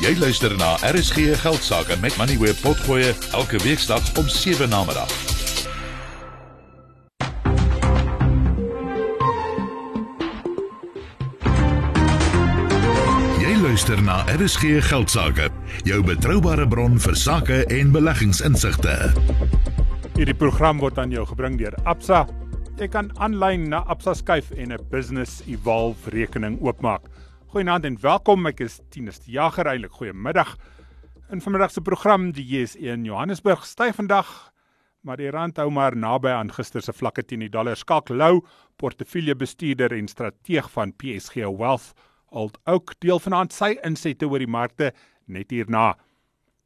Jy luister na RSG Geldsaake met Money where potgoe elke weeksdag om 7 na middag. Jy luister na RSG Geldsaake, jou betroubare bron vir sake en beleggingsinsigte. Hierdie program word aan jou gebring deur Absa. Jy kan aanlyn na Absa skuif en 'n Business Evolve rekening oopmaak. Goeienaand en welkom. Ek is Tinus die Jager. Eilik goeiemiddag. In vanmiddag se program die JSE in Johannesburg styg vandag, maar die rand hou maar naby aan gister se vlakke teen die dollar. Skalk Lou, portefeuljebestuurder en strateeg van PSG Wealth Old Oak deel vanaand sy insette oor die markte net hierna.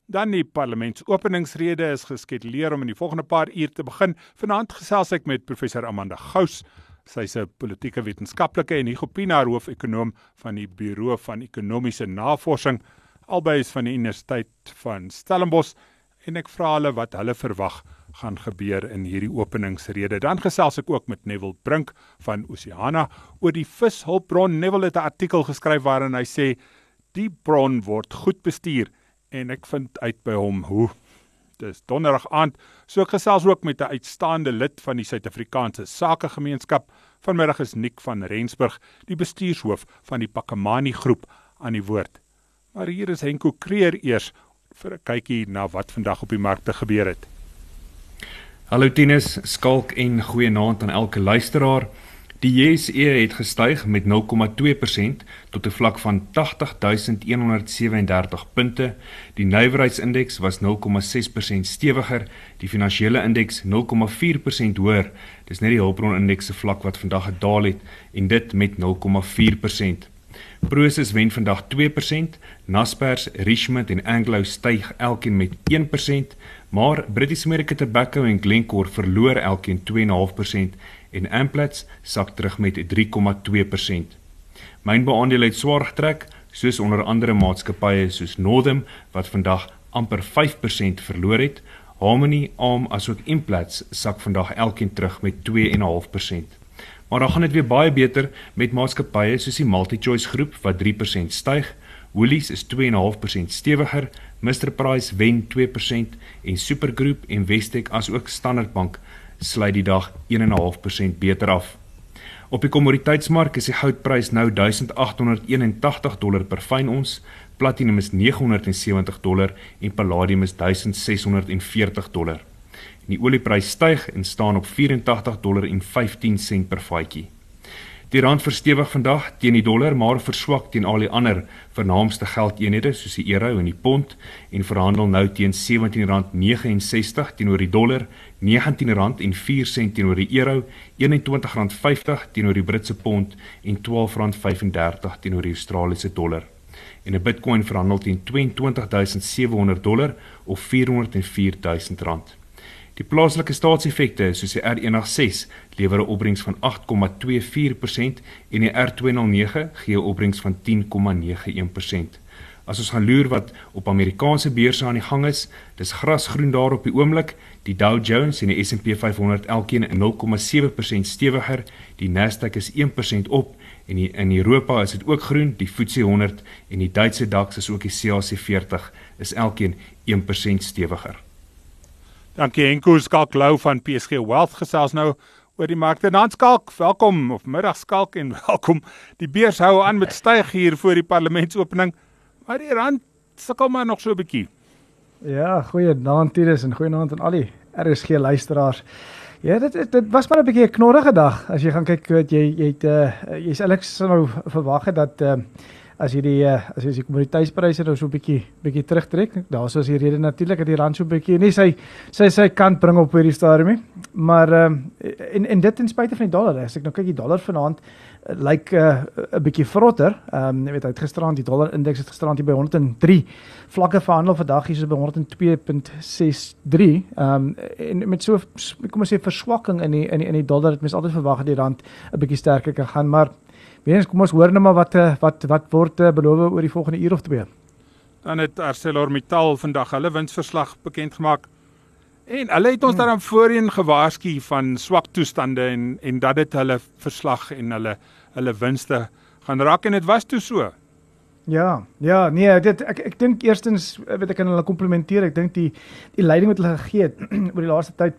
Dan die parlementsopeningsrede is geskeduleer om in die volgende paar uur te begin. Vanaand gesels ek met professor Amanda Gous. Sy's 'n politieke wetenskaplike en Higopina hoofekonoom van die Buro van Ekonomiese Navorsing albei is van die Universiteit van Stellenbosch en ek vra hulle wat hulle verwag gaan gebeur in hierdie openingsrede. Dan gesels ek ook met Neville Brink van Oceana oor die vishulpbron. Neville het 'n artikel geskryf waarin hy sê die bron word goed bestuur en ek vind uit by hom hoe dis donderdag aand. So ek gesels ook met 'n uitstaande lid van die Suid-Afrikaanse Sakegemeenskap. Vanmiddag is Nick van Rensburg die bestuurshoof van die Pakamani groep aan die woord. Maar hier is Henko Kreer eers vir 'n kykie na wat vandag op die markte gebeur het. Hallo Tinus, skalk en goeienaand aan elke luisteraar. Die JSE het gestyg met 0,2% tot 'n vlak van 80137 punte. Die nywerheidsindeks was 0,6% stewiger, die finansiële indeks 0,4% hoër. Dis net die hulpbron indeks se vlak wat vandag gedaal het en dit met 0,4%. Prosus wen vandag 2%, Naspers, Richmond en Anglo styg elkeen met 1%, maar British American Tobacco en Glencore verloor elkeen 2.5% en Amplats sak terug met 3,2%. Mynbeaandele het swaar getrek, soos onder andere maatskappye soos Northam wat vandag amper 5% verloor het. Harmony, ARM asook Implats sak vandag elkeen terug met 2.5%. Maar dan gaan dit weer baie beter met maatskappye soos die MultiChoice groep wat 3% styg. Woolies is 2.5% stewiger, Mr Price wen 2% en Supergroup en Westec asook Standard Bank sluit die dag 1.5% beter af. Op die kommoditeitsmark is die goudprys nou 1881 dollar per fyn ons, platinum is 970 dollar en palladium is 1640 dollar. En die olieprys styg en staan op 84 dollar en 15 sent per vatjie. Die rand verstewig vandag teen die dollar, maar verswak teen al die ander vernaamste geldeenhede soos die euro en die pond en verhandel nou teen R17.69 teenoor die dollar, R19.04 teenoor die euro, R21.50 teenoor die Britse pond en R12.35 teenoor die Australiese dollar. En 'n Bitcoin verhandel teen 22700 dollar of R404.000. Die plaaslike staatseffekte soos die R186 lewer 'n opbrengs van 8,24% en die R209 gee 'n opbrengs van 10,91%. As ons gaan loer wat op Amerikaanse beurse aan die gang is, dis grasgroen daar op die oomblik. Die Dow Jones en die S&P 500 elkeen 0,7% stewiger, die Nasdaq is 1% op en die, in Europa is dit ook groen, die FTSE 100 en die Duitse DAX is ook die CAC 40 is elkeen 1% stewiger. Dankie Henko Skalk Lou van PSG Wealth gesels nou oor die markte. Dan Skalk, welkom of middag Skalk en welkom. Die beurs hou aan met styg hier voor die parlementsopening, maar die rand sukkel maar nog so 'n bietjie. Ja, goeie aand Titus en goeie aand aan al die RSG luisteraars. Ja, dit, dit was maar 'n bietjie 'n knorrige dag as jy gaan kyk wat jy jy het uh, jy's eintlik sou verwag het dat uh, as jy die uh, as jy die kommoditeitspryse nou so 'n bietjie bietjie terugtrek, daar's as die rede natuurlik dat die rand so 'n bietjie nie sy sy sy kant bring op hierdie stadium nie. Maar ehm uh, en en dit ten spyte van die dollar, as ek nou kyk die dollar vanaand uh, lyk 'n uh, 'n bietjie vrotter. Ehm um, jy weet hy het gisterand die dollar indeks het gisterand hier by 103 vlakke verhandel vandag hier so by 102.63. Ehm um, en met so kom ons sê verswakking in die in die in die dollar het mens altyd verwag dat die rand 'n bietjie sterker kan gaan, maar Weens kom ons hoor net maar wat eh, wat wat word eh, beloof oor die volgende uur of twee. Dan het ArcelorMittal vandag hulle winsverslag bekend gemaak. En hulle het ons hmm. daarom voorheen gewaarsku van swak toestande en en dat dit hulle verslag en hulle hulle winste gaan raak en dit was toe so. Ja, ja, nee, dit ek ek dink eerstens weet ek kan hulle komplimenteer. Ek dink die die leiding wat hulle gegee het oor die laaste tyd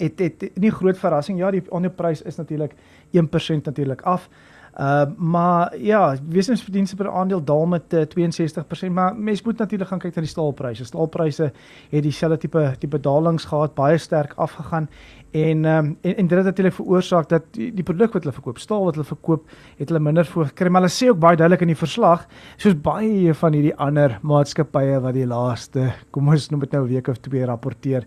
het het nie groot verrassing. Ja, die aandelepryse is natuurlik 1% natuurlik af. Uh maar ja, wesensverdienste per aandeel daal met uh, 62%, maar mens moet natuurlik gaan kyk na die staalpryse. Staalpryse het dieselfde tipe tipe dalings gehad, baie sterk afgegaan en um, en, en dit het natuurlik veroorsaak dat die, die produk wat hulle verkoop, staal wat hulle verkoop, het hulle minder voorgekry. Maar hulle sê ook baie duidelik in die verslag, soos baie van hierdie ander maatskappye wat die laaste, kom ons noem dit nou 'n week of twee rapporteer,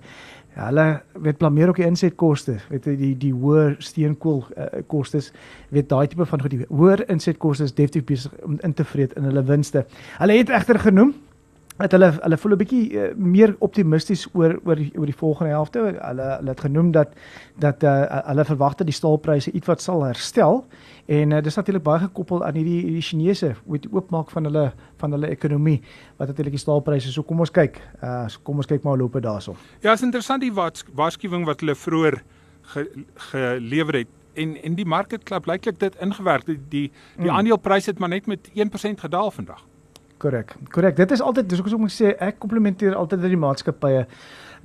hulle weet blameer ook die insetkoste, weet die die hoër steenkool uh, kostes, weet daai tipe van goed, die hoër insetkoste is definitief besig om in te vreet in hulle winste. Hulle het egter genoem dat hulle hulle voel 'n bietjie uh, meer optimisties oor oor oor die volgende helfte. Hulle hulle het genoem dat dat uh, hulle verwag dat die staalpryse ietwat sal herstel en uh, dis natuurlik baie gekoppel aan hierdie die Chinese met die oopmaak van hulle van hulle ekonomie wat natuurlik die staalpryse. So kom ons kyk. Uh so kom ons kyk maar loop dit daarso. Ja, is interessant die waarskuwing wat hulle vroeër ge, gelewer het en en die market klub blyklik dit ingewerk die die, die mm. aandelepryse het maar net met 1% gedaal vandag. Korrek. Korrek. Dit is altyd dis hoekom ek sê ek komplimenteer altyd dat die maatskappye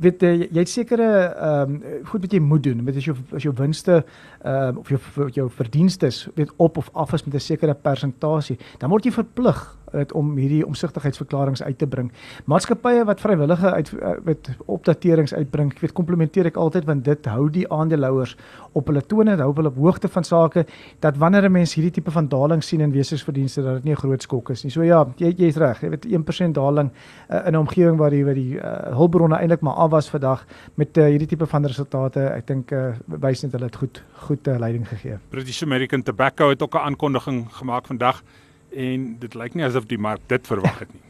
weet jy, jy het sekere ehm um, goed wat jy moet doen met as jou as jou winste ehm um, of jou jou verdienste weet op of af is met 'n sekere persentasie dan word jy verplig het om hierdie omsigtigheidsverklaringe uit te bring. Maatskappye wat vrywillige uit eh, opdaterings uitbring, ek weet komplementeer ek altyd want dit hou die aandeelhouers op hulle tone, hou hulle op hoogte van sake dat wanneer 'n mens hierdie tipe van daling sien in wesensverdienste dat dit nie 'n groot skok is nie. So ja, jy jy's reg. Jy weet 1% daling uh, in 'n omgewing waar die waar die uh, hulpbronne eintlik maar af was vandag met uh, hierdie tipe van resultate. Ek dink uh, wys net hulle het goed goed uh, leiding gegee. British American Tobacco het ook 'n aankondiging gemaak vandag en dit lyk nie asof die mark dit verwag het nie.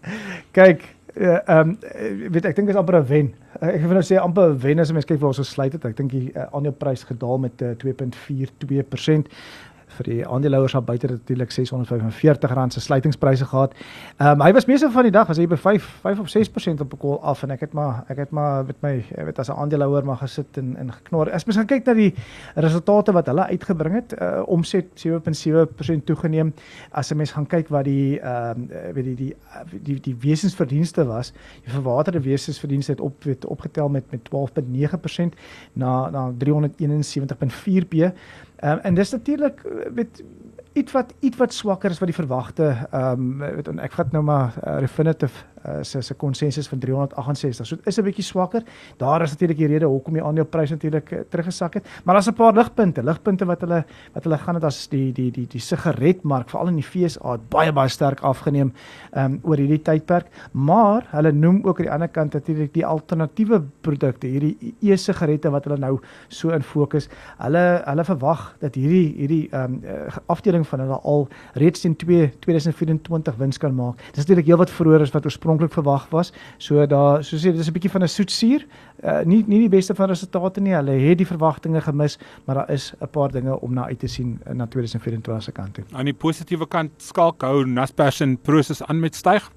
Kyk, eh, ehm uh, um, weet ek dink is amper 'n wen. Uh, ek wil nou sê amper 'n wen as jy kyk waar ons gesluit het. Ek dink die uh, aandeleprys gedaal met uh, 2.42% vir die aandeelhouers daar buite natuurlik R645 se sluitingspryse gehad. Ehm um, hy was meeste van die dag was hy by 5 5 of 6% op 'n kol af en ek het maar ek het maar met my weet as 'n aandeelhouer maar gesit en en geknor. As mens gaan kyk na die resultate wat hulle uitgebring het, uh, omset 7.7% toegeneem. As 'n mens gaan kyk wat die ehm um, weet die die die die wesensverdienste was, die verwaterde wesensverdienste het op weet opgetel met met 12.9% na na 371.4 p. Ehm um, en dis natuurlik met iets wat iets wat swakker as wat die verwagte ehm um, weet ek vat nou maar uh, Refinitiv uh, se se konsensus van 368. So is 'n bietjie swakker. Daar is natuurlik die rede hoekom die aandeleprys natuurlik uh, teruggesak het. Maar daar's 'n paar ligpunte, ligpunte wat hulle wat hulle gaan het as die die die die sigaretmark veral in die FSA het baie baie sterk afgeneem um, oor hierdie tydperk. Maar hulle noem ook aan die ander kant natuurlik die alternatiewe produkte, hierdie e-sigarette wat hulle nou so in fokus. Hulle hulle verwag dat hierdie hierdie um, afdeling van hulle al reeds teen 2 2024 wins kan maak. Dis natuurlik heelwat vroeër as wat oorspronklik oorspronklik verwag was. So daar so sê dis 'n bietjie van 'n soetsuur. Uh, nie nie die beste van resultate nie. Hulle het die verwagtinge gemis, maar daar is 'n paar dinge om na uit te sien uh, na 2024 se kant toe. Aan die positiewe kant skalk hou Naspers en Prosus aan met styg.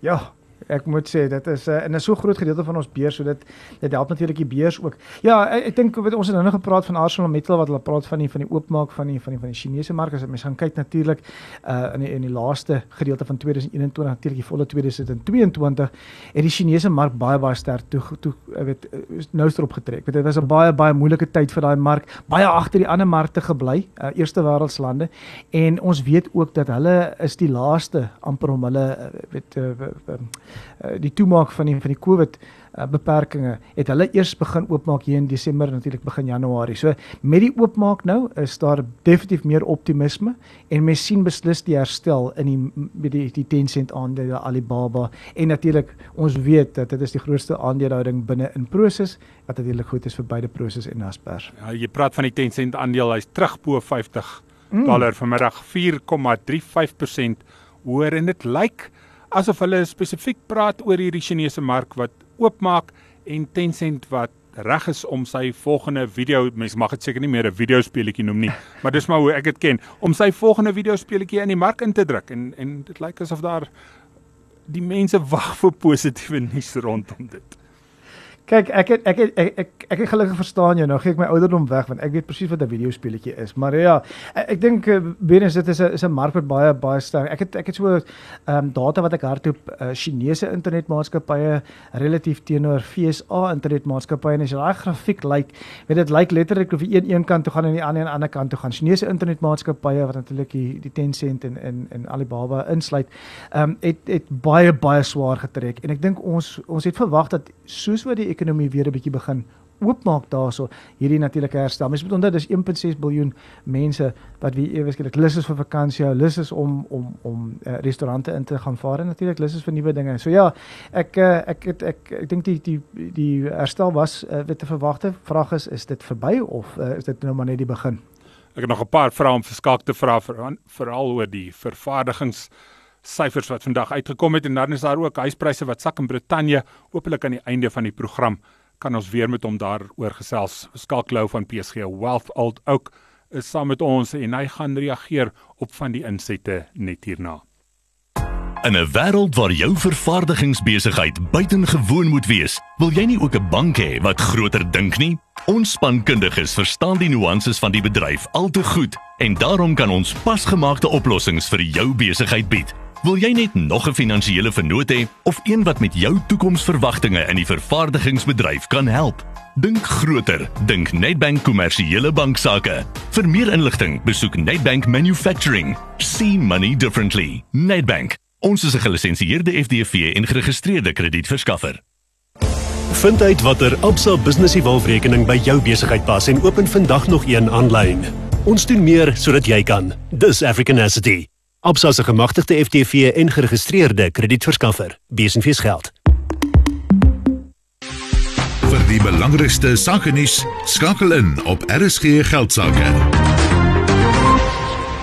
Ja, ek moet sê dit is 'n uh, en 'n so groot gedeelte van ons beurs so dit dit help natuurlik die beurs ook. Ja, ek, ek dink weet ons het nou nog gepraat van Arsenal Metal wat hulle praat van die van die oopmaak van die van die van die Chinese mark as mens gaan kyk natuurlik uh in die in die laaste gedeelte van 2021 natuurlik die volle 2022 het die Chinese mark baie baie sterk toe toe weet nou strop getrek. Weet dit was 'n baie baie moeilike tyd vir daai mark, baie agter die ander markte gebly, uh, eerste wêreldslande en ons weet ook dat hulle is die laaste amper om hulle weet uh, uh, uh, Eh, die toemaak van die van die COVID uh, beperkings het hulle eers begin oopmaak hier in Desember natuurlik begin Januarie. So met die oopmaak nou is daar definitief meer optimisme en mens sien beslis die herstel in die met die, die Tencent aandele Alibaba en natuurlik ons weet dat dit is die grootste aandelehouding binne in Prosus wat natuurlik goed is vir beide Prosus en Naspers. Ja, jy praat van die Tencent aandeel, hy's terug bo 50 mm. dollar vanmiddag 4,35% hoër en dit lyk like asof hulle spesifiek praat oor hierdie Chinese mark wat oopmaak en Tencent wat reg is om sy volgende video mens mag dit seker nie meer 'n video speletjie noem nie maar dis maar hoe ek dit ken om sy volgende video speletjie in die mark in te druk en en dit lyk asof daar die mense wag vir positiewe nuus rondom dit Kyk, ek het, ek het, ek ek ek het gelukkig verstaan jou. Nou gee ek my ouderdom weg want ek weet presies wat 'n videospeletjie is. Maar ja, ek, ek dink weer eens dit is 'n is 'n mark wat baie baie sterk. Ek het ek het so ehm um, data wat ek hardloop uh, Chinese internetmaatskappye relatief teenoor FSA internetmaatskappye en as jy daai grafiek lyk, like, weet dit lyk like letterlik of jy een een kant toe gaan en die ander aan die ander kant toe gaan. Chinese internetmaatskappye wat natuurlik die die Tencent en en en Alibaba insluit, ehm um, het het baie baie swaar getrek en ek dink ons ons het verwag dat soos wat die ekonomie weer 'n bietjie begin oopmaak daarso hierdie natuurlike herstel. Mens moet onthou dis 1.6 miljard mense wat wie ewe skielik lus is vir vakansie, lus is om om om uh, restaurante in te gaan vaar en natuurlik lus is vir nuwe dinge. So ja, ek uh, ek ek ek, ek dink die die die herstel was uh, wat te verwagte. Vraag is is dit verby of uh, is dit nou maar net die begin? Ek het nog 'n paar vrae om verskakte vir veral oor die vervaardigings syfers wat vandag uitgekom het en dan is daar ook huispryse wat sak in Brittanje. Hoopelik aan die einde van die program kan ons weer met hom daaroor gesels. Skalklou van PSG Wealth Old ook is saam met ons en hy gaan reageer op van die insette net hierna. In 'n wêreld waar jou vervaardigingsbesigheid buitengewoon moet wees, wil jy nie ook 'n bank hê wat groter dink nie? Ons spankundiges verstaan die nuances van die bedryf al te goed en daarom kan ons pasgemaakte oplossings vir jou besigheid bied. Wil jy net nog 'n finansiële vennoot hê of een wat met jou toekomsverwagtinge in die vervaardigingsbedryf kan help? Dink groter, dink Nedbank kommersiële banksaake. Vir meer inligting, besoek Nedbank Manufacturing. See money differently. Nedbank. Ons is 'n gelisensieerde FDV en geregistreerde kredietverskaffer. Vind uit watter Absa Business Evolve rekening by jou besigheid pas en open vandag nog een aanlyn. Ons doen meer sodat jy kan. Dis African Asset. Absa se gemagtigde FTV en geregistreerde kredietverskaffer. Besenfees geld. Vir die belangrikste sake nuus, skakel in op RSG geldsaake.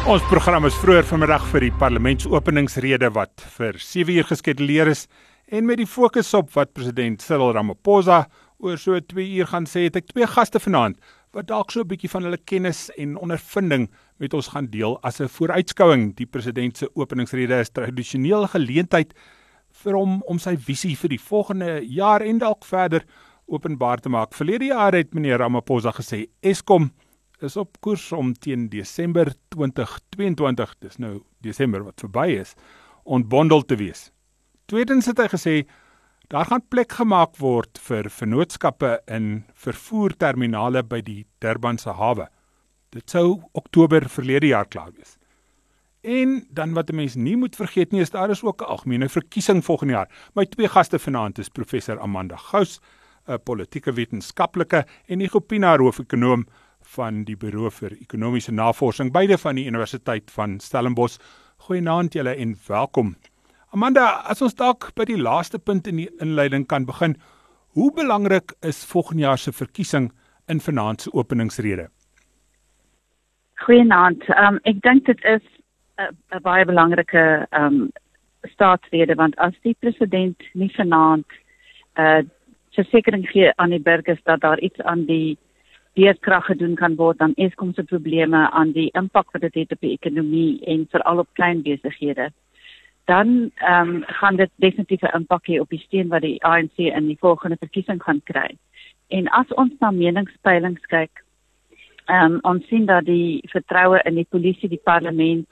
Ons program is vroeër vanmiddag vir die parlementsopeningsrede wat vir 7 uur geskeduleer is en met die fokus op wat president Cyril Ramaphosa oor so 2 uur gaan sê, het ek twee gaste vanaand wat dalk so 'n bietjie van hulle kennis en ondervinding met ons gaan deel as 'n vooruitskouing. Die president se openingsrede is tradisioneel geleentheid vir hom om sy visie vir die volgende jaar en dalk verder openbaar te maak. Verlede jaar het meneer Ramaphosa gesê Eskom is op koers om teen Desember 2022, dis nou Desember wat verby is, ontbondel te wees. Tweedens het hy gesê Daar gaan plek gemaak word vir vennootskappe in vervoerterminale by die Durbanse hawe. Dit sou Oktober verlede jaar klaar wees. En dan wat 'n mens nie moet vergeet nie is daar is ook 'n algemene verkiesing volgende jaar. My twee gaste vanaand is professor Amanda Gous, 'n politieke wetenskaplike en Igopina hoofekonoom van die Buro vir Ekonomiese Navorsing beide van die Universiteit van Stellenbosch. Goeienaand julle en welkom. Amanda, as ons dalk by die laaste punt in die inleiding kan begin, hoe belangrik is volgende jaar se verkiesing in vanaand se openingsrede? Goeienaand. Um, ek dink dit is 'n baie belangrike um staatsrede want as die president nie vanaand 'n uh, versekering gee aan die burgers dat daar iets aan die beerdkrag gedoen kan word aan Eskom se probleme aan die impak wat dit het op die ekonomie en veral op klein besighede dan ehm um, gaan dit definitief 'n impak hê op die steun wat die ANC in die volgende verkiesing gaan kry. En as ons na meningspeilings kyk, ehm um, ons sien dat die vertroue in die polisie, die parlement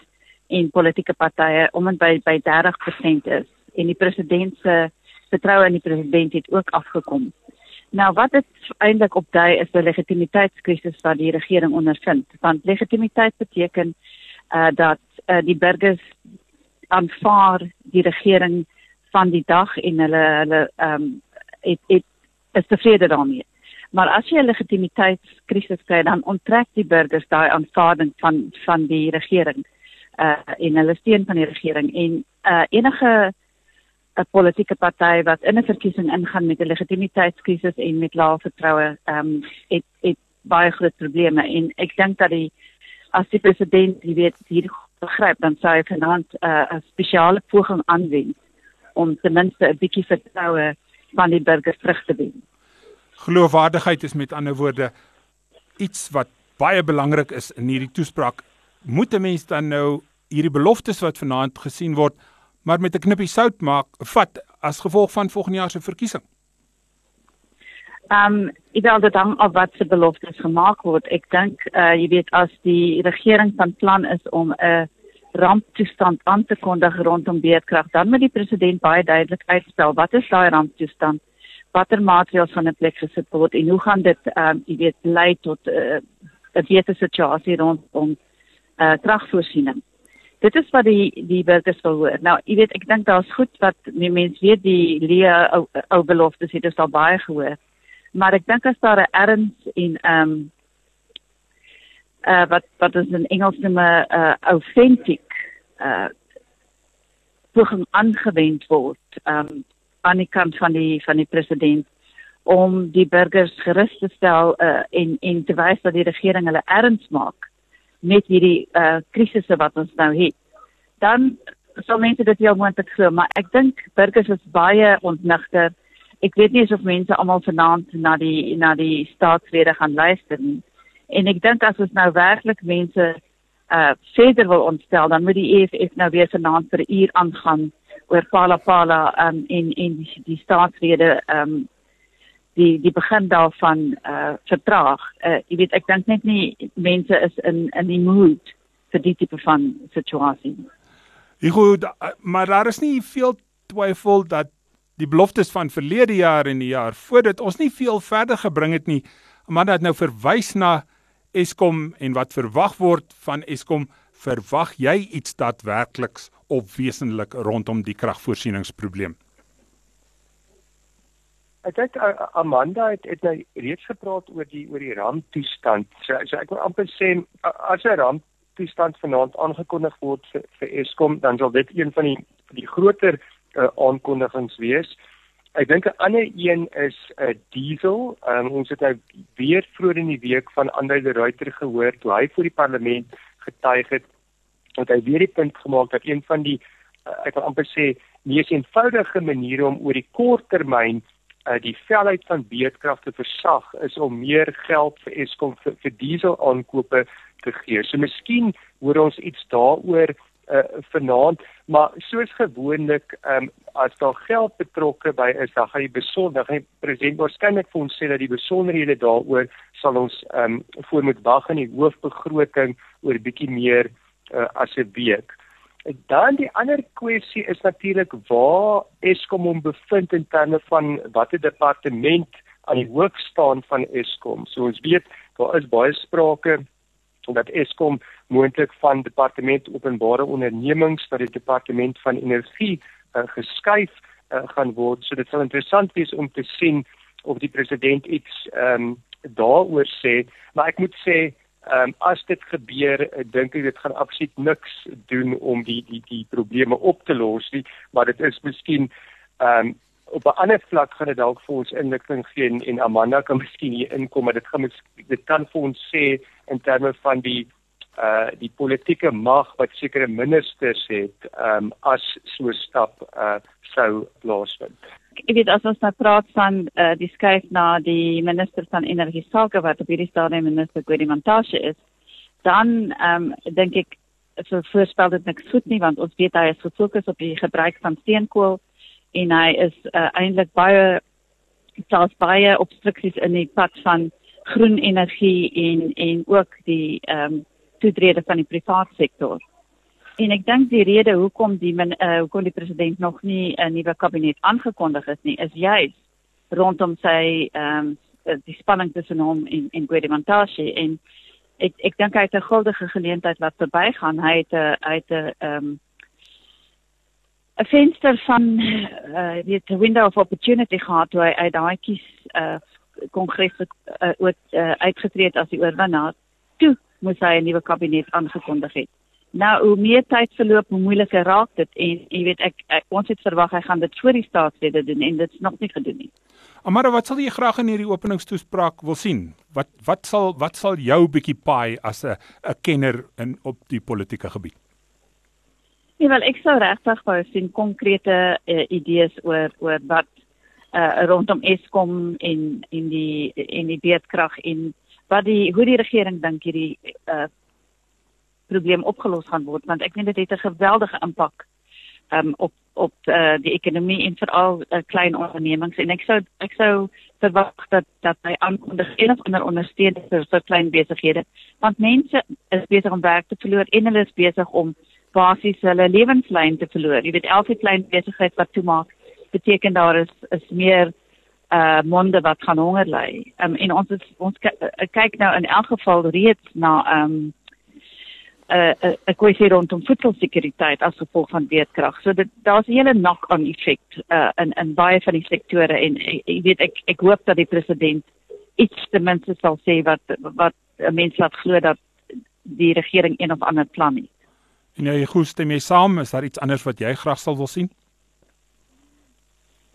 en politieke partye om en by by 30% is en die president se vertroue in die president het ook afgekom. Nou wat dit eintlik opdui is 'n legitimiteitskrisis wat die regering ondervind. Want legitimiteit beteken uh dat uh, die burgers aanvaar die regering van die dag en hulle hulle ehm um, het is tevrede daarmee. Maar as jy 'n legitimiteitskrisis kry, dan onttrek die burgers daai aanvaarding van van die regering uh en hulle steun van die regering en uh enige 'n politieke party wat in 'n verkiesing ingaan met 'n legitimiteitskrisis en met lae vertroue, ehm um, het het baie groot probleme en ek dink dat die as die president, jy weet, hier begryp dan sou hy vanaand uh, 'n uh, spesiale poging aanwend om ten minste 'n bietjie vertroue van die burgers terug te wen. Geloofwaardigheid is met ander woorde iets wat baie belangrik is in hierdie toespraak. Moet 'n mens dan nou hierdie beloftes wat vanaand gesien word, maar met 'n knippie sout maak, vat as gevolg van volgende jaar se verkiesing? Ehm um, ek wil dit hang af wat se beloftes gemaak word. Ek dink uh jy weet as die regering van plan is om 'n ramptoestand aan te kondig rondom beerdkrag, dan moet die president baie duidelik uitstel wat is daai ramptoestand? Watter maatreëls van 'n plek gesit word en hoe gaan dit ehm um, jy weet lei tot 'n uh, beter situasie rondom uh kragvoorsiening? dit is wat die die burgers wil hoor. Nou, jy weet, ek dink daar's goed wat mense weet die leë ou, ou beloftes het ons al baie gehoor. Maar ek dink as daar 'n erns en ehm um, uh wat wat is in Engels noem 'n uh, authentic uh poging aangewend word ehm um, aan die kant van die van die president om die burgers gerus te stel uh, en en te wys dat die regering hulle erns maak met hierdie uh krisisse wat ons nou het. Dan sal mense dit heel moontlik glo, maar ek dink burgers is baie ontnigter. Ek weet nie of mense almal vanaand na die na die staatsrede gaan luister nie. En ek dink as ons nou werklik mense uh verder wil ontstel, dan moet die EFF nou weer vanaand vir 'n uur aangaan oor Pala Pala um, en en die, die staatsrede um die die begin daarvan uh vertraag. Uh jy weet ek dink net nie mense is in in die mood vir die tipe van situasie. Ek goed, maar daar is nie veel twyfel dat die beloftes van verlede jaar en die jaar voor dit ons nie veel verder gebring het nie. Amanda het nou verwys na Eskom en wat verwag word van Eskom. Verwag jy iets daadwerkliks of wesentlik rondom die kragvoorsieningsprobleem? Ek dink uh, Amanda het, het nou reeds gepraat oor die oor die ramptoestand. So, so ek wil amper sê as 'n ramptoestand vanaand aangekondig word vir, vir Eskom, dan sal dit een van die die groter uh, aankondigings wees. Ek dink 'n ander een is 'n uh, diesel. Um, ons het nou weer vroeër in die week van Andre de Ruyter gehoor toe hy voor die parlement getuig het dat hy weer die punt gemaak dat een van die uh, ek wil amper sê mees eenvoudige maniere om oor die kort termyn uh, die velheid van beedkrag te versag is om meer geld vir Eskom vir, vir diesel aankope te gee. So miskien hoor ons iets daaroor uh, vanaand, maar soos gewoonlik, um, as daar geld betrokke by is, dan gaan jy besonder, gaan die president waarskynlik vir ons sê dat die besonderhede daaroor sal ons um, voor moet wag in die hoofbegroting oor bietjie meer uh, as 'n week. Dan die ander kwessie is natuurlik waar Eskom hom bevind in terme van watter departement aan die hoof staan van Eskom. So ons weet daar is baie sprake dat Eskom moontlik van departement openbare ondernemings na die departement van energie uh, geskuif uh, gaan word. So dit sal interessant wees om te sien of die president iets ehm um, daaroor sê, maar ek moet sê Ehm um, as dit gebeur, dink ek dit gaan absoluut niks doen om die die die probleme op te los nie, maar dit is miskien ehm um, op 'n ander vlak gaan dit dalk vir ons inligting gee en, en Amanda kan miskien hier inkom, maar dit gaan dit kan vir ons sê in terme van die uh die politieke mag wat sekere ministers het ehm um, as so stap uh sou plaasvind ek weet as ons nou praat van uh, die skuif na die minister van energie sake wat op hierdie stadium minister Gwedi Montashe is, dan ehm um, dink ek so voorspel dit niks goed nie want ons weet hy is gefokus op die gebruik van steenkool en hy is uh, eintlik baie selfs baie obstruksies in die pad van groen energie en en ook die ehm um, toetrede van die private sektor. En ek dink die rede hoekom die min, uh, hoekom die president nog nie 'n nuwe kabinet aangekondig het nie, is juis rondom sy ehm um, die spanning tussen hom en en Guedimantashe en ek ek dink hy het 'n guldige geleentheid wat verbygaan. Hy het 'n hy het 'n ehm um, 'n venster van uh die window of opportunity gehad toe hy uit daai kies uh kongres uh, uh, uitgetree het as die oorwinnaar. Toe moes hy 'n nuwe kabinet aangekondig het. Nou hoe meer tyd verloop, hoe moeiliker raak dit en jy weet ek, ek ons het verwag hy gaan dit voor die staatslede doen en dit's nog nie gedoen nie. Amara, wat sal jy graag in hierdie openingstoespraak wil sien? Wat wat sal wat sal jou bietjie paai as 'n 'n kenner in op die politieke gebied? Ja, wel ek sou regtig wou sien konkrete uh, idees oor oor wat uh, rondom Eskom en en die en die beedkrag en wat die hoe die regering dink hierdie uh, probleem opgelos gaan word want ek meen dit het 'n geweldige impak um, op op uh, die ekonomie en veral uh, klein ondernemings en ek sou ek sou verwag dat dat hy aankondig of ander ondersteuning vir vir klein besighede want mense is besig om werk te verloor en hulle is besig om basies hulle lewenslyn te verloor. Jy weet elke klein besigheid wat toemaak beteken daar is is meer uh monde wat gaan honger ly. Um, en ons is, ons kyk nou in elk geval reeds na um 'n uh, 'n kwessie rondom voedselsekuriteit as gevolg van beedkrag. So dit daar's 'n hele knock-on effek uh, in in baie van die sektore en jy weet ek ek hoop dat die president iets ten minste sal sê wat wat mense laat glo dat die regering een of ander plan het. En jy goed stem jy saam, is daar iets anders wat jy graag sal wil sien?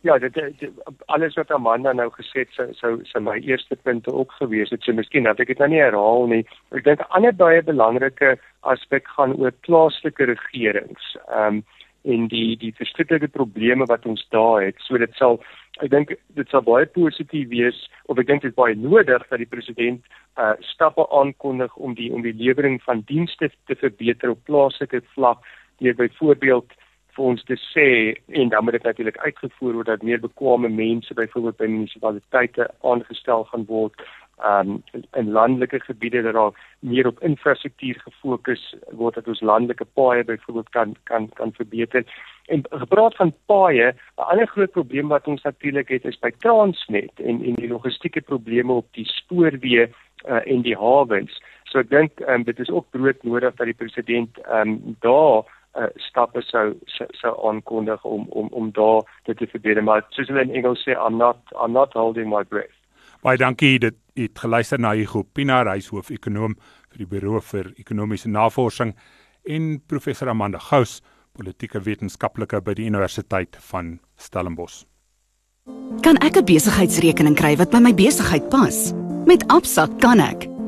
Ja, dit, dit alles wat Amanda nou gesê het, sou sou sy my eerste punte ook gewees het. So miskien dat ek dit nou nie herhaal nie. Ek dink 'n ander baie belangrike aspek gaan oor plaaslike regerings. Ehm um, en die die verskillende probleme wat ons daar het. So dit sal ek dink dit sal baie positief wees of ek dink dit is baie nodig dat die president uh stappe aankondig om die om die lewering van dienste te verbeter op plaaslike vlak deur byvoorbeeld vir ons te sê en dan moet dit natuurlik uitgevoer word dat meer bekwame mense byvoorbeeld by munisipaliteite aangestel gaan word um in landelike gebiede dat daar meer op infrastruktuur gefokus word dat ons landelike paaie byvoorbeeld kan kan kan verbeter. En gepraat van paaie, 'n ander groot probleem wat ons natuurlik het is by Transnet en en die logistieke probleme op die spoorweë uh, en die hawens. So ek dink um, dit is ook broodnodig dat die president um daar uh, stappe sou sou aankondig om om om daar dit te verbeter maar soos hulle in Engels sê I'm not I'm not holding my breath. Baie dankie dit het geluister na Hugo Pina reishoof ekonom vir die Buro vir Ekonomiese Navorsing en professor Amanda Gous politieke wetenskaplike by die Universiteit van Stellenbosch. Kan ek 'n besigheidsrekening kry wat by my besigheid pas? Met Absa kan ek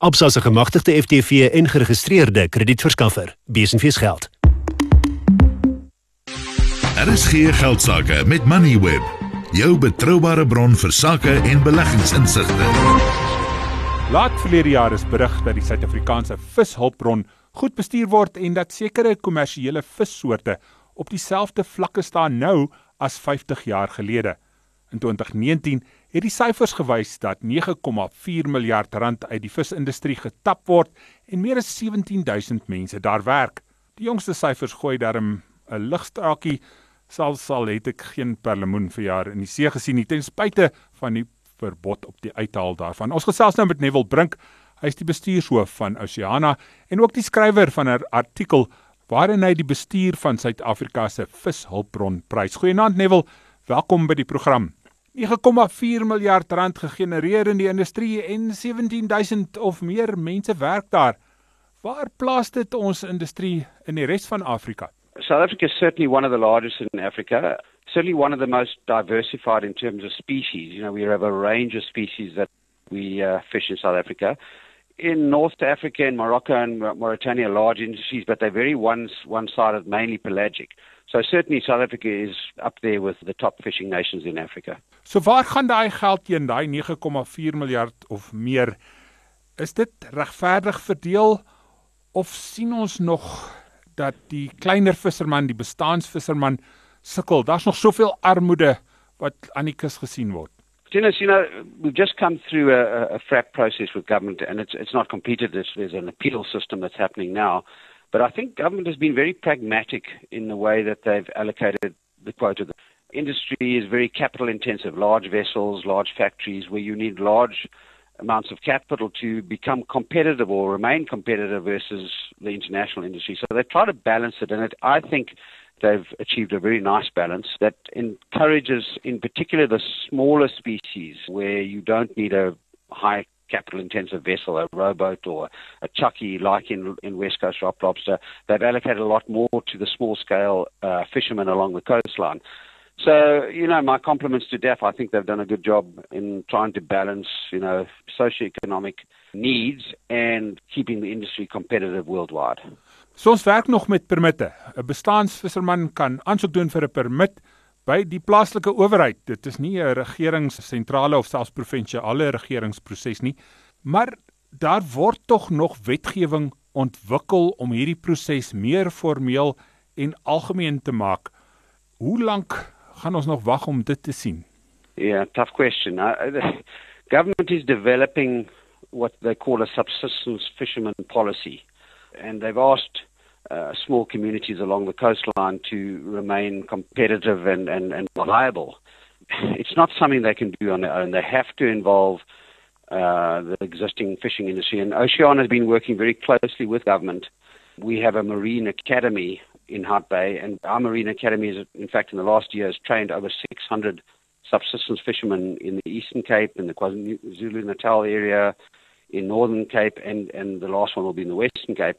Absa se gemagtigde FTV en geregistreerde kredietverskaffer. Besenfees geld. Daar is geen geldsaake met Moneyweb, jou betroubare bron vir sakke en beleggingsinsigte. Laat verlede jaar is berig dat die Suid-Afrikaanse vishulpbron goed bestuur word en dat sekere kommersiële vissoorte op dieselfde vlakke staan nou as 50 jaar gelede. In 2019 het die syfers gewys dat 9,4 miljard rand uit die visindustrie getap word en meer as 17000 mense daar werk. Die jongste syfers gooi darm 'n ligstraakie sal sal het ek geen perlemoen vir jaar in die see gesien nie ten spyte van die verbod op die uithaal daarvan. Ons gesels nou met Neville Brink. Hy is die bestuurshoof van Oceana en ook die skrywer van 'n artikel waarin hy die bestuur van Suid-Afrika se vishulpbron prys. Goeienaand Neville, welkom by die program. 9,4 miljard rand gegenereer in die industrie en 17000 of meer mense werk daar. Waar plaas dit ons industrie in die res van Afrika? South Africa is certainly one of the largest in Africa. Certainly one of the most diversified in terms of species. You know, we have a range of species that we uh, fish in South Africa. In North Africa and Morocco and Mauritania, large industries, but they're very one, one-sided, mainly pelagic. So certainly South Africa is up there with the top fishing nations in Africa. So waar gaan daai geld heen, daai 9,4 miljard of meer? Is dit regverdig verdeel of sien ons nog dat die kleiner visserman, die bestaansvisserman sukkel? Daar's nog soveel armoede wat aan die kus gesien word. Dennis, you know, we've just come through a, a FRAP process with government, and it's it's not completed. There's, there's an appeal system that's happening now. But I think government has been very pragmatic in the way that they've allocated the quota. Industry is very capital intensive, large vessels, large factories where you need large amounts of capital to become competitive or remain competitive versus the international industry. So they try to balance it, and it, I think they've achieved a very nice balance that encourages, in particular, the smaller species where you don't need a high capital intensive vessel, a rowboat or a chucky like in, in West Coast Rock Lobster. They've allocated a lot more to the small scale uh, fishermen along the coastline. So, you know, my compliments to DEF. I think they've done a good job in trying to balance, you know, socioeconomic needs and keeping the industry competitive worldwide. So ons werk nog met permitte. 'n Bestaansvisserman kan aansoek doen vir 'n permit by die plaaslike owerheid. Dit is nie 'n regeringssentrale of selfs provinsiale regeringsproses nie, maar daar word tog nog wetgewing ontwikkel om hierdie proses meer formeel en algemeen te maak. Hoe lank gaan ons nog wag om dit te sien? Yeah, tough question. Uh, the government is developing what they call a subsistence fisherman policy, and they've asked uh, small communities along the coastline to remain competitive and, and, and viable. It's not something they can do on their own. They have to involve uh, the existing fishing industry. And Oceana has been working very closely with government. We have a marine academy in Hart Bay, and our marine academy is, in fact, in the last year has trained over 600 subsistence fishermen in the Eastern Cape, in the KwaZulu Natal area, in Northern Cape, and, and the last one will be in the Western Cape,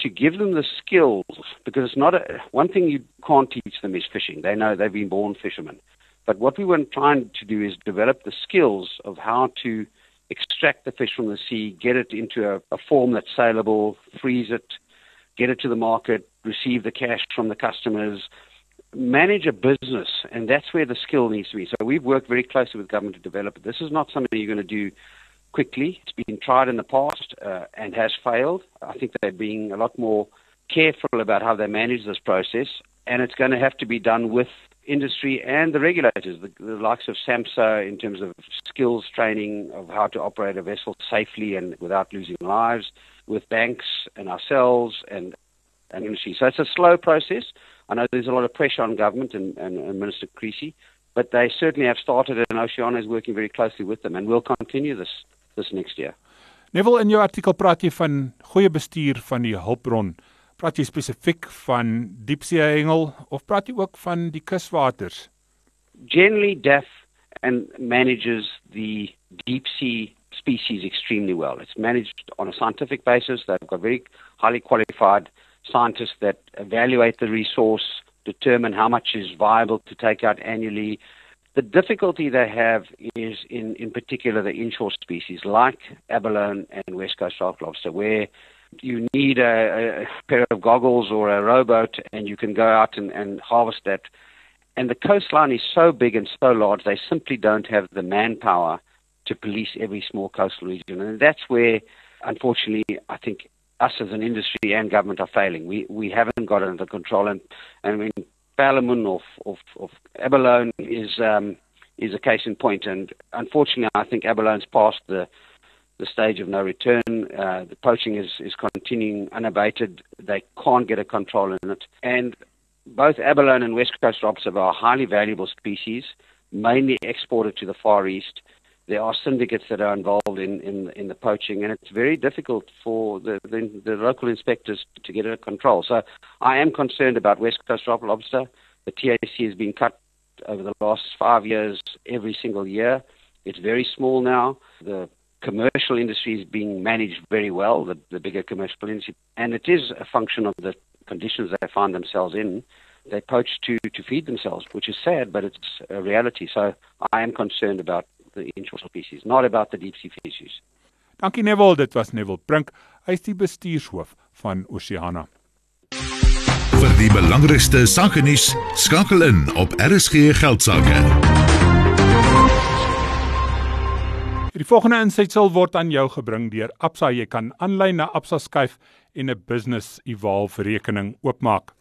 to give them the skills, because it's not a, one thing you can't teach them is fishing. They know they've been born fishermen. But what we were trying to do is develop the skills of how to extract the fish from the sea, get it into a, a form that's saleable, freeze it, get it to the market, receive the cash from the customers, manage a business, and that's where the skill needs to be. So we've worked very closely with government to develop it. This is not something you're going to do quickly. It's been tried in the past uh, and has failed. I think they're being a lot more careful about how they manage this process, and it's going to have to be done with industry and the regulators, the, the likes of SAMSA in terms of skills training of how to operate a vessel safely and without losing lives, with banks and ourselves and industry. So it's a slow process. I know there's a lot of pressure on government and, and, and Minister Creasy, but they certainly have started and Oceana is working very closely with them and we'll continue this this next year. Neville in jou artikel praat jy van goeie bestuur van die hulpbron. Praat jy spesifiek van diepsee hengel of praat jy ook van die kuswaters? Generally deaf and manages the deep sea species extremely well. It's managed on a scientific basis. They've got very highly qualified scientists that evaluate the resource, determine how much is viable to take out annually. The difficulty they have is in, in particular the inshore species like abalone and west coast shark lobster, where you need a, a pair of goggles or a rowboat and you can go out and, and harvest that. And the coastline is so big and so large, they simply don't have the manpower to police every small coastal region. And that's where, unfortunately, I think us as an industry and government are failing. We we haven't got it under control. And, and I mean, Ballamon of, of, of abalone is um, is a case in point. And unfortunately, I think abalone's past the the stage of no return. Uh, the poaching is, is continuing unabated. They can't get a control in it. And both abalone and west coast lobster are highly valuable species, mainly exported to the Far East. There are syndicates that are involved in, in, in the poaching, and it's very difficult for the, the, the local inspectors to get it under control. So I am concerned about west coast rock lobster. The TAC has been cut over the last five years every single year. It's very small now. The commercial industry is being managed very well, the, the bigger commercial industry, and it is a function of the conditions they find themselves in. They poach to, to feed themselves, which is sad, but it's a reality. So I am concerned about the inshore species, not about the deep sea species. Dankie Neville, dit was Neville Brink, hy is die bestuurshoof van Oceana. Vir die belangrikste sake nuus, skakel in op RSG Geldsaake. Die volgende insetsel word aan jou gebring deur Absa. Jy kan aanlyn na Absa skuif en 'n business evolve rekening oopmaak.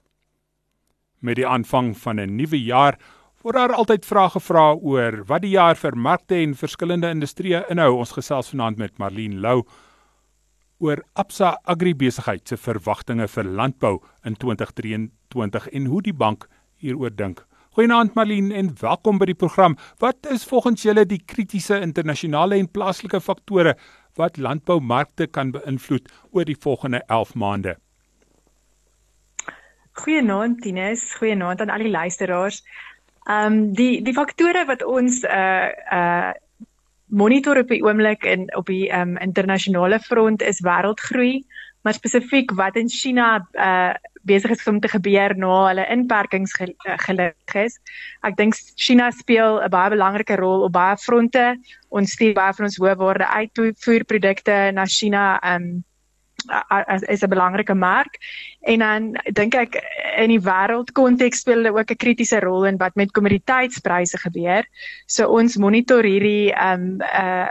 Met die aanvang van 'n nuwe jaar word daar altyd vrae gevra oor wat die jaar vir markte en verskillende industrieë inhou. Ons gesels vanaand met Marlene Lou oor Absa Agribesigheid se verwagtinge vir landbou in 2023 en hoe die bank hieroor dink. Goeienaand Marlene en welkom by die program. Wat is volgens julle die kritiese internasionale en plaaslike faktore wat landboumarkte kan beïnvloed oor die volgende 11 maande? Goeienaand Tinus, goeienaand aan al die luisteraars. Ehm um, die die faktore wat ons uh uh monitor op die oomblik in op die ehm um, internasionale front is wêreldgroei, maar spesifiek wat in China uh besig is om te gebeur na hulle inperkings gelig is. Ek dink China speel 'n baie belangrike rol op baie fronte. Ons stuur baie van ons hoëwaarde uitvoerprodukte na China um is 'n belangrike mark en dan dink ek in die wêreldkonteks speel hulle ook 'n kritiese rol in wat met kommoditeitspryse gebeur. So ons monitor hierdie um uh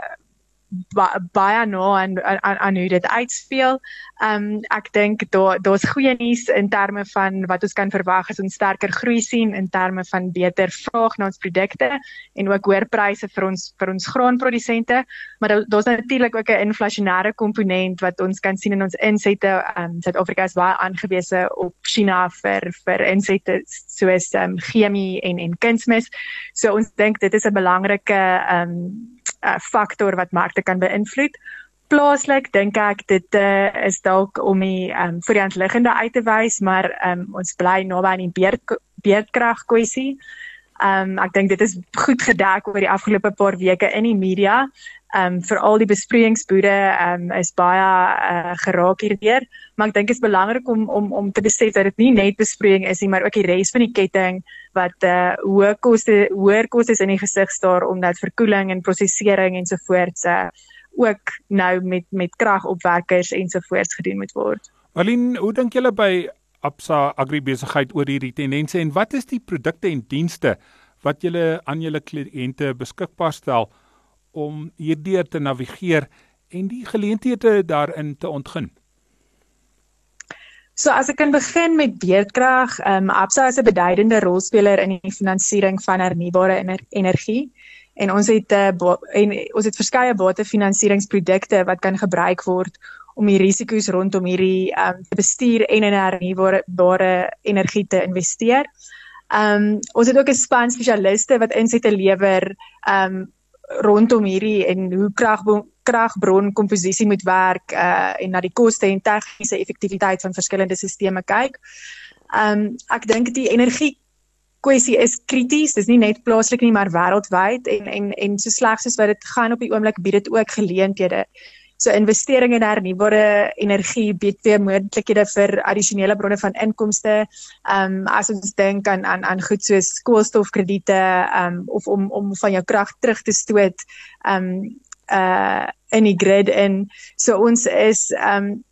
baie nou aan aan aan hoe dit uitspeel. Ehm um, ek dink daar daar's goeie nuus in terme van wat ons kan verwag as ons sterker groei sien in terme van beter vraag na ons produkte en ook hoër pryse vir ons vir ons graanprodusente, maar daar's natuurlik ook 'n inflasionêre komponent wat ons kan sien in ons insette. Ehm um, Suid-Afrika is baie aangewese op China vir vir insette soos ehm um, chemie en en kunsmis. So ons dink dit is 'n belangrike ehm um, uh, faktor wat markte kan beïnvloed. Plaaslik dink ek dit uh, is dalk om die um, vir die handliggende uit te wys, maar um, ons bly naby aan die beerd beerdkrag kwessie. Um ek dink dit is goed gedek oor die afgelope paar weke in die media. Um veral die besproeiingsboere um is baie uh, geraak hierdeur, maar ek dink dit is belangrik om om om te besef dat dit nie net besproeiing is nie, maar ook die res van die ketting wat uh hoë koste hoër kostes in die gesig staar omdat verkoeling en prosesering ensovoorts uh ook nou met met kragopwekkers ensovoorts gedoen moet word. Aline, hoe dink julle by Absa Agribesigheid oor hierdie tendense en wat is die produkte en dienste wat julle aan julle kliënte beskikbaar stel om hierdeur te navigeer en die geleenthede daarin te ontgin? So as ek kan begin met beerdkrag, ehm um, Absa is 'n beduidende rolspeler in die finansiering van hernubare ener energie en ons het uh, en ons het verskeie batefinansieringsprodukte wat kan gebruik word om die risiko's rondom hierdie ehm um, bestuur en in hernubare energie te investeer. Ehm um, ons het ook 'n span spesialiste wat insette lewer ehm um, rondom hierdie en hoe krag kragbron komposisie moet werk uh en na die koste en tegniese effektiwiteit van verskillende sisteme kyk. Um ek dink die energie kwessie is krities. Dis nie net plaaslik nie, maar wêreldwyd en en en so sleg soos wat dit gaan op die oomblik bied dit ook geleenthede. So investering in hernubare energie bied weer moontlikhede vir addisionele bronne van inkomste. Um as ons dink aan aan aan goed soos koolstofkrediete um of om om van jou krag terug te stoot um uh in die grid in. So ons is um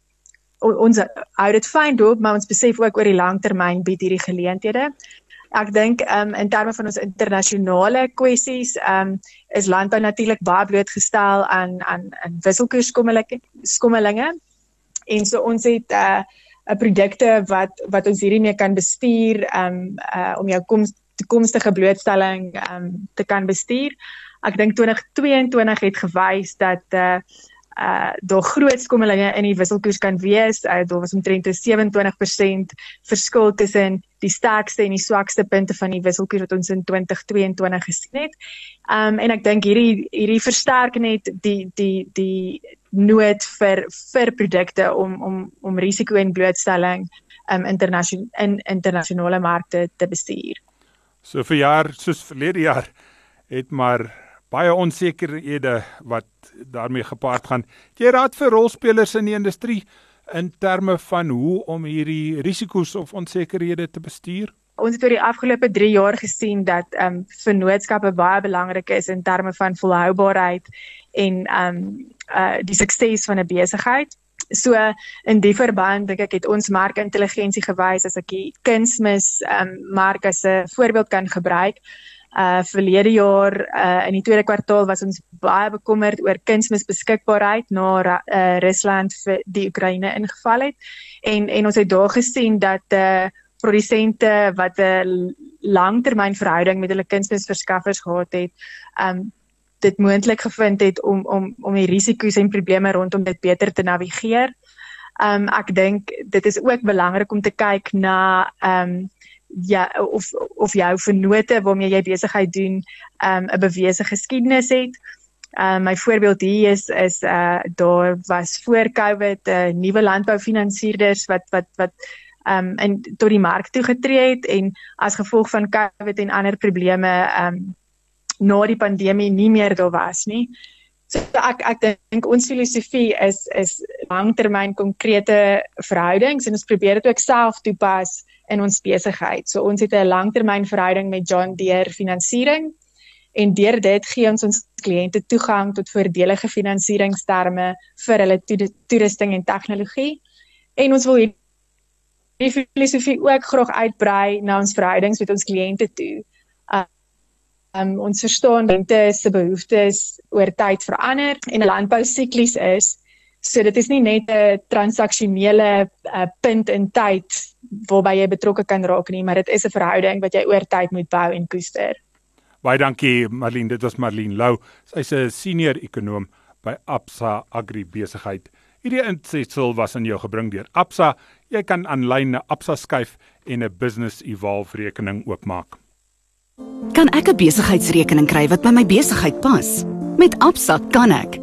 ons hou dit fyn dop, maar ons besef ook oor die langtermyn bied hierdie geleenthede. Ek dink um in terme van ons internasionale kwessies um is landbou natuurlik baie blootgestel aan aan aan wisselkoersskommelinge. En so ons het 'n uh, 'n produkte wat wat ons hierdie mee kan bestuur um uh om jou kom toekomstige blootstelling um te kan bestuur ek dink 2022 het gewys dat uh uh daar groot skommelinge in die wisselkoers kan wees. Uh, daar was omtrent 27% verskil tussen die sterkste en die swakste punte van die wisselkoers wat ons in 2022 gesien het. Um en ek dink hierdie hierdie versterk net die die die nood vir vir produkte om om om risiko en blootstelling um internasionale in internasionale markte te bestuur. So vir jaar soos verlede jaar het maar baie onsekerhede wat daarmee gepaard gaan. Jy raad vir rolspelers in die industrie in terme van hoe om hierdie risiko's of onsekerhede te bestuur? Ons het oor die afgelope 3 jaar gesien dat ehm um, vennootskappe baie belangrik is in terme van volhoubaarheid en ehm um, uh die sukses van 'n besigheid. So in die verband dink ek het ons markintelligensie gewys as ek die kunsmis ehm um, mark as 'n voorbeeld kan gebruik uh verlede jaar uh in die tweede kwartaal was ons baie bekommerd oor kunsmisbeskikbaarheid na uh Rusland vir die Oekraïne ingeval het en en ons het daar gesien dat uh produsente wat 'n langtermynverhouding met hulle kunsmisverskaffers gehad het um dit moontlik gevind het om om om die risiko's en probleme rondom dit beter te navigeer. Um ek dink dit is ook belangrik om te kyk na um ja of of jou vennote waarmee jy besigheid doen um 'n bewese geskiedenis het. Um my voorbeeld hier is is uh daar was voor Covid 'n uh, nuwe landboufinansierders wat wat wat um in tot die mark toe getree het en as gevolg van Covid en ander probleme um na die pandemie nie meer daar was nie. So ek ek dink ons filosofie is is langtermyn konkrete verhoudings en ons probeer dit ook self toepas in ons besigheid. So ons het 'n langtermyn verhouding met John Deere Finansiering en deur dit gee ons ons kliënte toegang tot voordelige finansieringsterme vir hulle toerusting en tegnologie. En ons wil die filosofie ook graag uitbrei na ons verhoudings met ons kliënte toe. Um ons verstaan rente se behoeftes oor tyd verander en 'n landbou siklus is so dit is nie net 'n transaksionele uh, punt in tyd waarby jy betrokke kan raak nie, maar dit is 'n verhouding wat jy oor tyd moet bou en koester. Baie dankie Marlene, dit was Marlene Lou. Sy's 'n senior ekonom by Absa Agri Besigheid. Hierdie insetsel was aan jou gebring deur Absa. Jy kan aanlyn na Absa skuif en 'n Business Evolve rekening oopmaak. Kan ek 'n besigheidsrekening kry wat by my besigheid pas? Met Absa kan ek.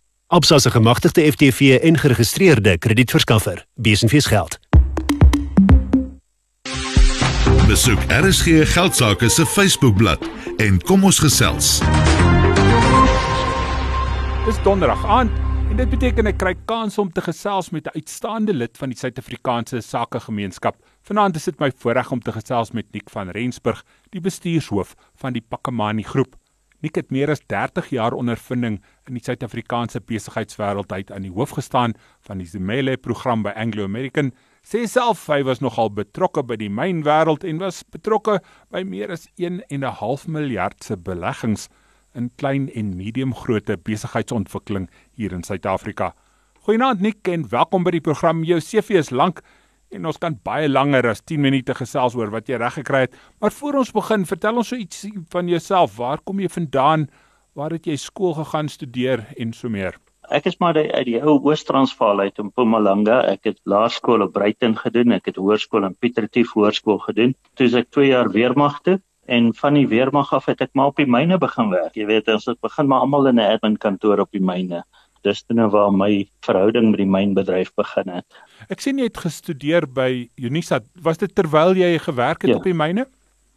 Absa se gemagtigde FTV en geregistreerde kredietverskaffer. Besenfees geld. Besoek RSG Geldsaake se Facebookblad en kom ons gesels. Dis donderdag aand en dit beteken ek kry kans om te gesels met 'n uitstaande lid van die Suid-Afrikaanse Sakegemeenskap. Vanaand is dit my voorreg om te gesels met Nick van Rensburg, die bestuurshoof van die Pakamani Groep. Nick het meer as 30 jaar ondervinding in die Suid-Afrikaanse besigheidswêreld uit aan die hoof gestaan van die Zimele program by Anglo American sê self hy was nogal betrokke by die mynwêreld en was betrokke by meer as 1 en 'n half miljard se beleggings in klein en medium grootte besigheidsontwikkeling hier in Suid-Afrika. Goeienaand Nick en welkom by die program. Jou CV is lank en ons kan baie langer as 10 minute gesels oor wat jy reg gekry het. Maar voor ons begin, vertel ons so iets van jouself. Waar kom jy vandaan? Waar het jy skool gegaan studeer en so meer? Ek is maar uit die ou Oos-Transvaal uit in Mpumalanga. Ek het laerskool op Bruiten gedoen, ek het hoërskool in Piet Retief Hoërskool gedoen. Toe ek 2 jaar weermag toe en van die weermag af het ek maar op die myne begin werk. Jy weet, ons het begin maar almal in 'n admin kantoor op die myne. Dis toe nou waar my verhouding met die mynbedryf begin het. Ek sien jy het gestudeer by Unisa. Was dit terwyl jy gewerk het ja. op die myne?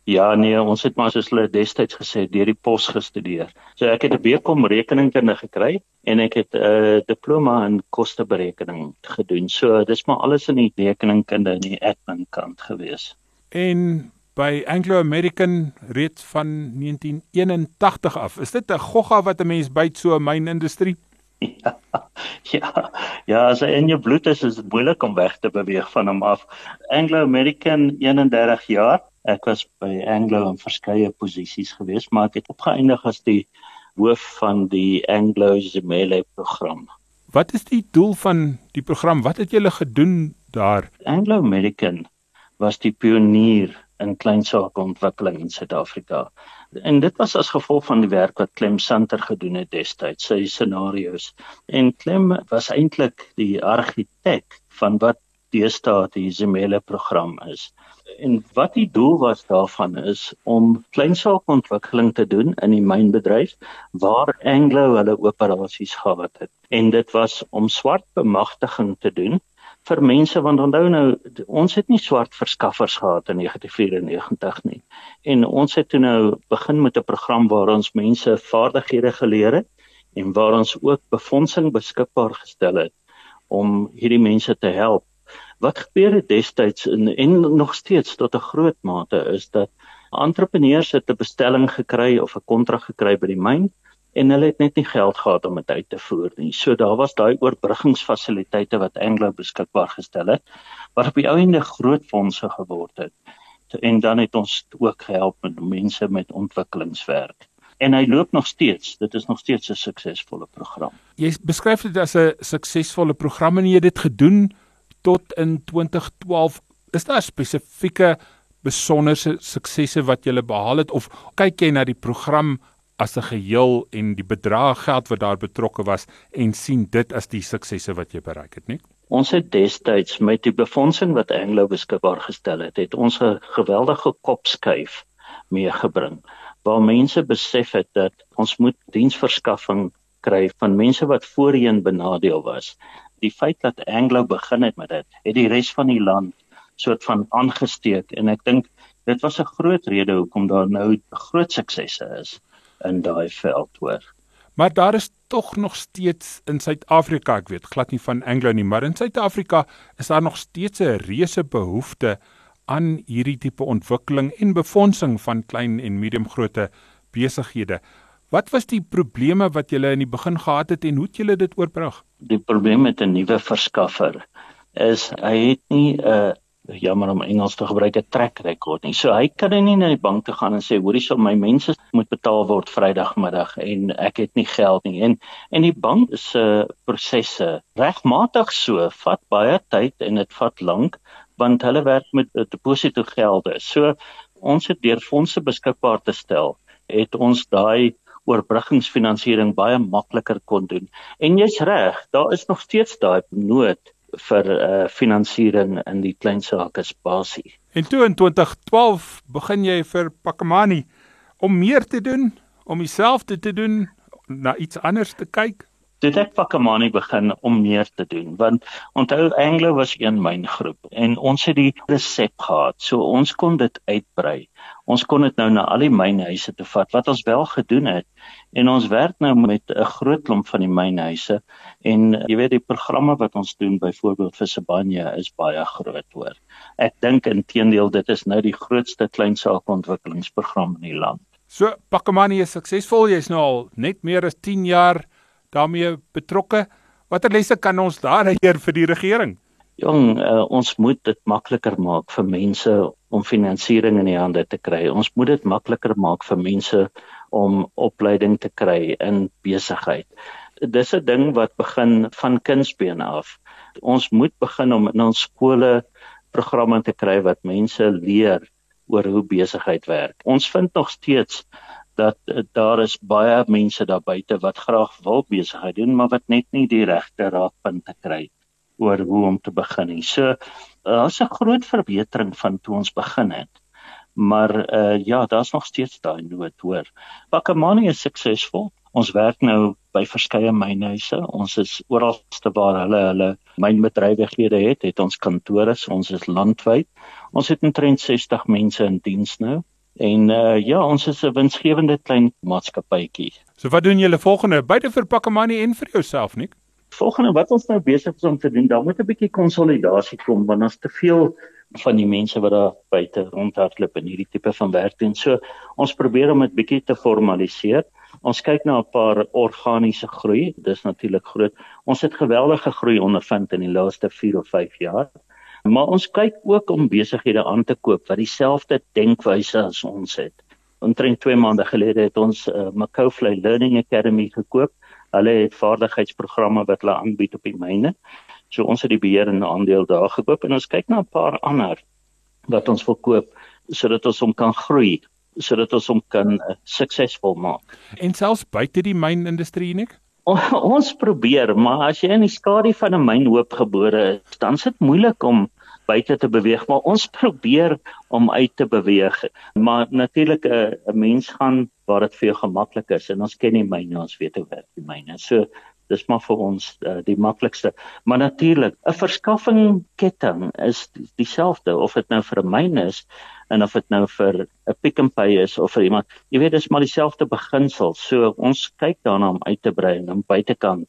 Ja nee, ons het maar soos hulle destyds gesê deur die pos gestudeer. So ek het 'n BCom rekeningkunde gekry en ek het 'n uh, diploma in kosteberekening gedoen. So dis maar alles in die rekeningkunde en die admin kant gewees. En by Anglo American reeds van 1981 af. Is dit 'n gogga wat 'n mens byt so 'n mynindustrie? Ja, ja, ja, as hy in jou bloed is, is dit moeilik om weg te beweeg van hom af. Anglo American 31 jaar Ek was by Anglo in verskeie posisies gewees, maar ek het opgeëindig as die hoof van die Anglo Zimele program. Wat is die doel van die program? Wat het julle gedoen daar? Anglo American was die pionier in kleinsaakontwikkeling in Suid-Afrika. En dit was as gevolg van die werk wat Clem Santer gedoen het destyds, sy scenario's. En Clem was eintlik die argitek van wat deesdae die Zimele program is en wat die doel was daarvan is om kleinsaakontwikkeling te doen in die mynbedryf waar Anglo hulle operasies gehad het en dit was om swart bemagtiging te doen vir mense want onthou nou ons het nie swart verskaffers gehad in 1994 nie. En ons het toe nou begin met 'n program waar ons mense vaardighede geleer het en waar ons ook befondsing beskikbaar gestel het om hierdie mense te help. Wat gebeur het destyds en, en nog steeds tot 'n groot mate is dat entrepreneurs het 'n bestelling gekry of 'n kontrak gekry by die myn en hulle het net nie geld gehad om dit uit te voer nie. So daar was daai oorbruggingsfasiliteite wat Anglo beskikbaar gestel het wat op die ou ende groot fondse geword het. En dan het ons ook gehelp met mense met ontwikkelingswerk en hy loop nog steeds. Dit is nog steeds 'n suksesvolle program. Jy beskryf dit as 'n suksesvolle program en jy het dit gedoen tot in 2012 is daar spesifieke besonderse suksesse wat jy behaal het of kyk jy na die program as 'n geheel en die bedrag geld wat daar betrokke was en sien dit as die suksesse wat jy bereik het, nie? Ons het destyds met die befondsing wat Anglo beskikbaar gestel het, het ons 'n geweldige kopskuif meegebring waar mense besef het dat ons moet diensverskaffing kry van mense wat voorheen benadeel was. Die feit dat Anglo begin het met dit, het die res van die land soort van aangesteek en ek dink dit was 'n groot rede hoekom daar nou groot suksesse is in daai veld hoor. Maar daar is tog nog steeds in Suid-Afrika, ek weet glad nie van Anglo nie, maar in Suid-Afrika is daar nog steeds 'n reuse behoefte aan hierdie tipe ontwikkeling en befondsing van klein en mediumgrootte besighede. Wat was die probleme wat julle in die begin gehad het en hoe het julle dit oorbrug? Die probleem met 'n nuwe verskaffer is hy het nie 'n uh, jammer om Engels te gebruik 'n track record nie. So hy kan nie na die bank toe gaan en sê hoorie sal my mense moet betaal word Vrydagmiddag en ek het nie geld nie. En en die bank se uh, prosesse regmatig so vat baie tyd en dit vat lank want hulle werk met deposito gelde. So ons het deur fondse beskikbaar te stel, het ons daai oorbruggingsfinansiering baie makliker kon doen. En jy's reg, daar is nog steeds daai nood vir uh finansiering in die klein sake spasie. En toe in 2012 begin jy vir Pakamani om meer te doen, om dieselfde te doen, na iets anders te kyk dit ek Pakamani begin om meer te doen want onthou Anglo was een myngroep en ons het die resep gehad so ons kon dit uitbrei ons kon dit nou na al die mynhuise te vat wat ons wel gedoen het en ons werk nou met 'n groot klomp van die mynhuise en jy weet die programme wat ons doen byvoorbeeld vir Sibanye is baie groot hoor ek dink intedeel dit is nou die grootste kleinsaakontwikkelingsprogram in die land So Pakamani is suksesvol. Jy's nou al net meer as 10 jaar daarmee betrokke. Watter lesse kan ons daar leer vir die regering? Jong, uh, ons moet dit makliker maak vir mense om finansiering in die hande te kry. Ons moet dit makliker maak vir mense om opleiding te kry in besigheid. Dis 'n ding wat begin van kindsbeen af. Ons moet begin om in ons skole programme te kry wat mense leer oor hoe besigheid werk. Ons vind nog steeds dat uh, daar is baie mense daar buite wat graag wil besigheid doen maar wat net nie die regte raadpunte kry oor hoe om te begin nie. So daar's uh, 'n groot verbetering van toe ons begin het. Maar uh ja, daar's nog steeds daai nood hoor. Pakamani is suksesvol. Ons werk nou by verskeie mynhuise. Ons is oralste waar hulle hulle mynbedrywighede het, het ons kantore. Ons is landwyd. Ons het omtrent 60 mense in diens nou. En uh ja, ons is 'n winsgewende klein maatskappytjie. So wat doen julle volgende? Buite vir Pakkamani en vir jouself, Nik? Volgende wat ons nou besig is om te doen, daar moet 'n bietjie konsolidasie kom want ons te veel van die mense wat daar buite rondhardloop in hierdie tipe van werk doen. So ons probeer om dit bietjie te formaliseer. Ons kyk na 'n paar organiese groei. Dis natuurlik groot. Ons het geweldige groei ondervind in die laaste 4 of 5 jaar. Maar ons kyk ook om besighede aan te koop wat dieselfde denkwyse as ons het. Omtrent 2 maande gelede het ons uh, Macaulay Learning Academy gekoop. Hulle het vaardigheidsprogramme wat hulle aanbied op die myne. So ons het die beheer en aandeel daar gekoop en ons kyk na 'n paar ander wat ons wil koop sodat ons hom kan groei sodat ons hom kan uh, suksesvol maak. En selfs buite die mynindustrie nie? ons probeer, maar as jy in die skadu van 'n mynhoop gebore is, dan is dit moeilik om buite te beweeg, maar ons probeer om uit te beweeg. Maar natuurlik 'n uh, 'n mens gaan waar dit vir jou gemaklik is en ons ken die myne, ons weet hoe werk die myne. So dis maar vir ons uh, die maklikste. Maar natuurlik, 'n verskaffingsketting is dieselfde of dit nou vir 'n myn is en of dit nou vir 'n Pick n Pay is of vir iemand. Jy weet dis maar dieselfde beginsel. So ons kyk daarna om uit te brei en om buitekant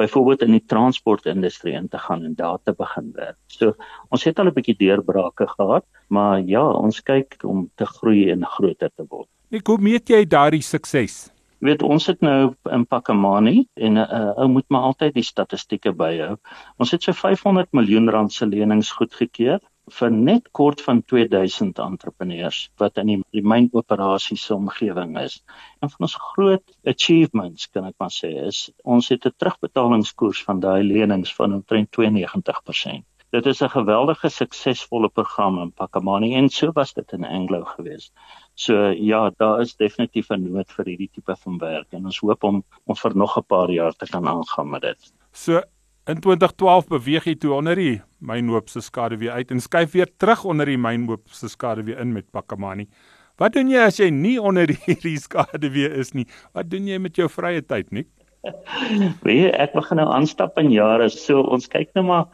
byvoorbeeld in die transportindustrie in te gaan en daar te begin werk. So ons het al 'n bietjie deurbrake gehad, maar ja, ons kyk om te groei en groter te word. Ek hoe meet jy daardie sukses? weet ons het nou in Pakamani en 'n uh, uh, ou moet maar altyd die statistieke byhou. Ons het so 500 miljoen rand se lenings goedgekeur vir net kort van 2000 entrepreneurs wat in die, die mynoperasies omgewing is. En van ons groot achievements kan ek maar sê is ons het 'n terugbetalingskoers van daai lenings van omtrent 92%. Dit is 'n geweldige suksesvolle program in Pakamani en so was dit in Anglo geweest. So ja, daar is definitief 'n nood vir hierdie tipe van werk en ons hoop om om vir nog 'n paar jaar te kan aangaan met dit. So in 2012 beweeg jy toe onder die mynhoop se skade weer uit en skuif weer terug onder die mynhoop se skade weer in met Pakamani. Wat doen jy as jy nie onder hierdie skade weer is nie? Wat doen jy met jou vrye tyd, nie? Weet ek begin nou aanstap in jare. So ons kyk nou maar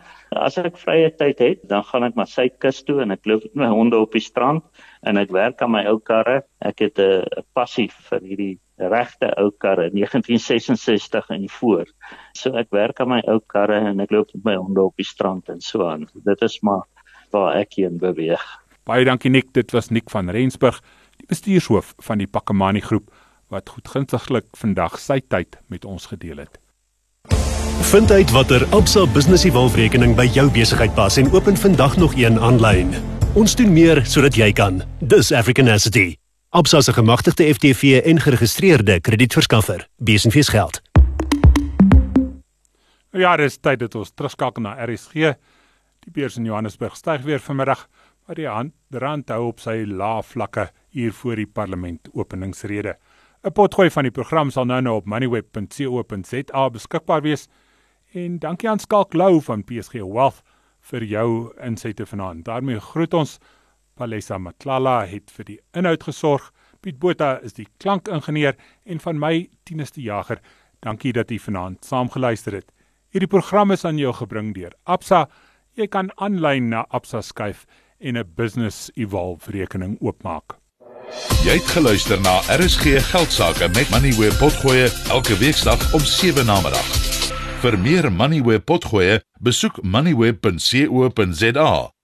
as ek vrye tyd het, dan gaan ek maar suidkus toe en ek loop met my honde op die strand en ek werk aan my ou karre. Ek het 'n passie vir hierdie regte ou karre 1966 en voor. So ek werk aan my ou karre en ek loop met my honde op die strand en so aan. Dit is maar waar ek heen beweeg. Baie dankie Nik, dit was Nik van Rensburg, die bestuurshoof van die Pakamani groep wat goedgunstiglik vandag sy tyd met ons gedeel het. Vind uit watter Absa Business Evolve-rekening by jou besigheid pas en open vandag nog een aanlyn. Ons doen meer sodat jy kan. Dis African Asset. Absa se gemagtigde FTV en geregistreerde kredietverskaffer. Besenfees geld. Ja, dis tyd dat ons terugskakel na RSG. Die beurs in Johannesburg styg weer vanmiddag, maar die rand hou op sy lae vlakke hier voor die parlement openingsrede. 'n Potgooi van die program sal nou nou op moneyweb.co.za beskikbaar wees. En dankie aan Skalk Lou van PSG Wealth vir jou insette vanaand. daarmee groet ons. Palesa Matlala het vir die inhoud gesorg. Piet Botha is die klankingenieur en van my Tinus die Jager. Dankie dat jy vanaand saamgeluister het. Hierdie program is aan jou gebring deur Absa. Jy kan aanlyn na Absa skuif en 'n business evolve rekening oopmaak. Jy het geluister na RSG Geldsaake met Money where potgoe elke weeksdag om 7 na middag. Vir meer Money where potgoe, besoek moneyweb.co.za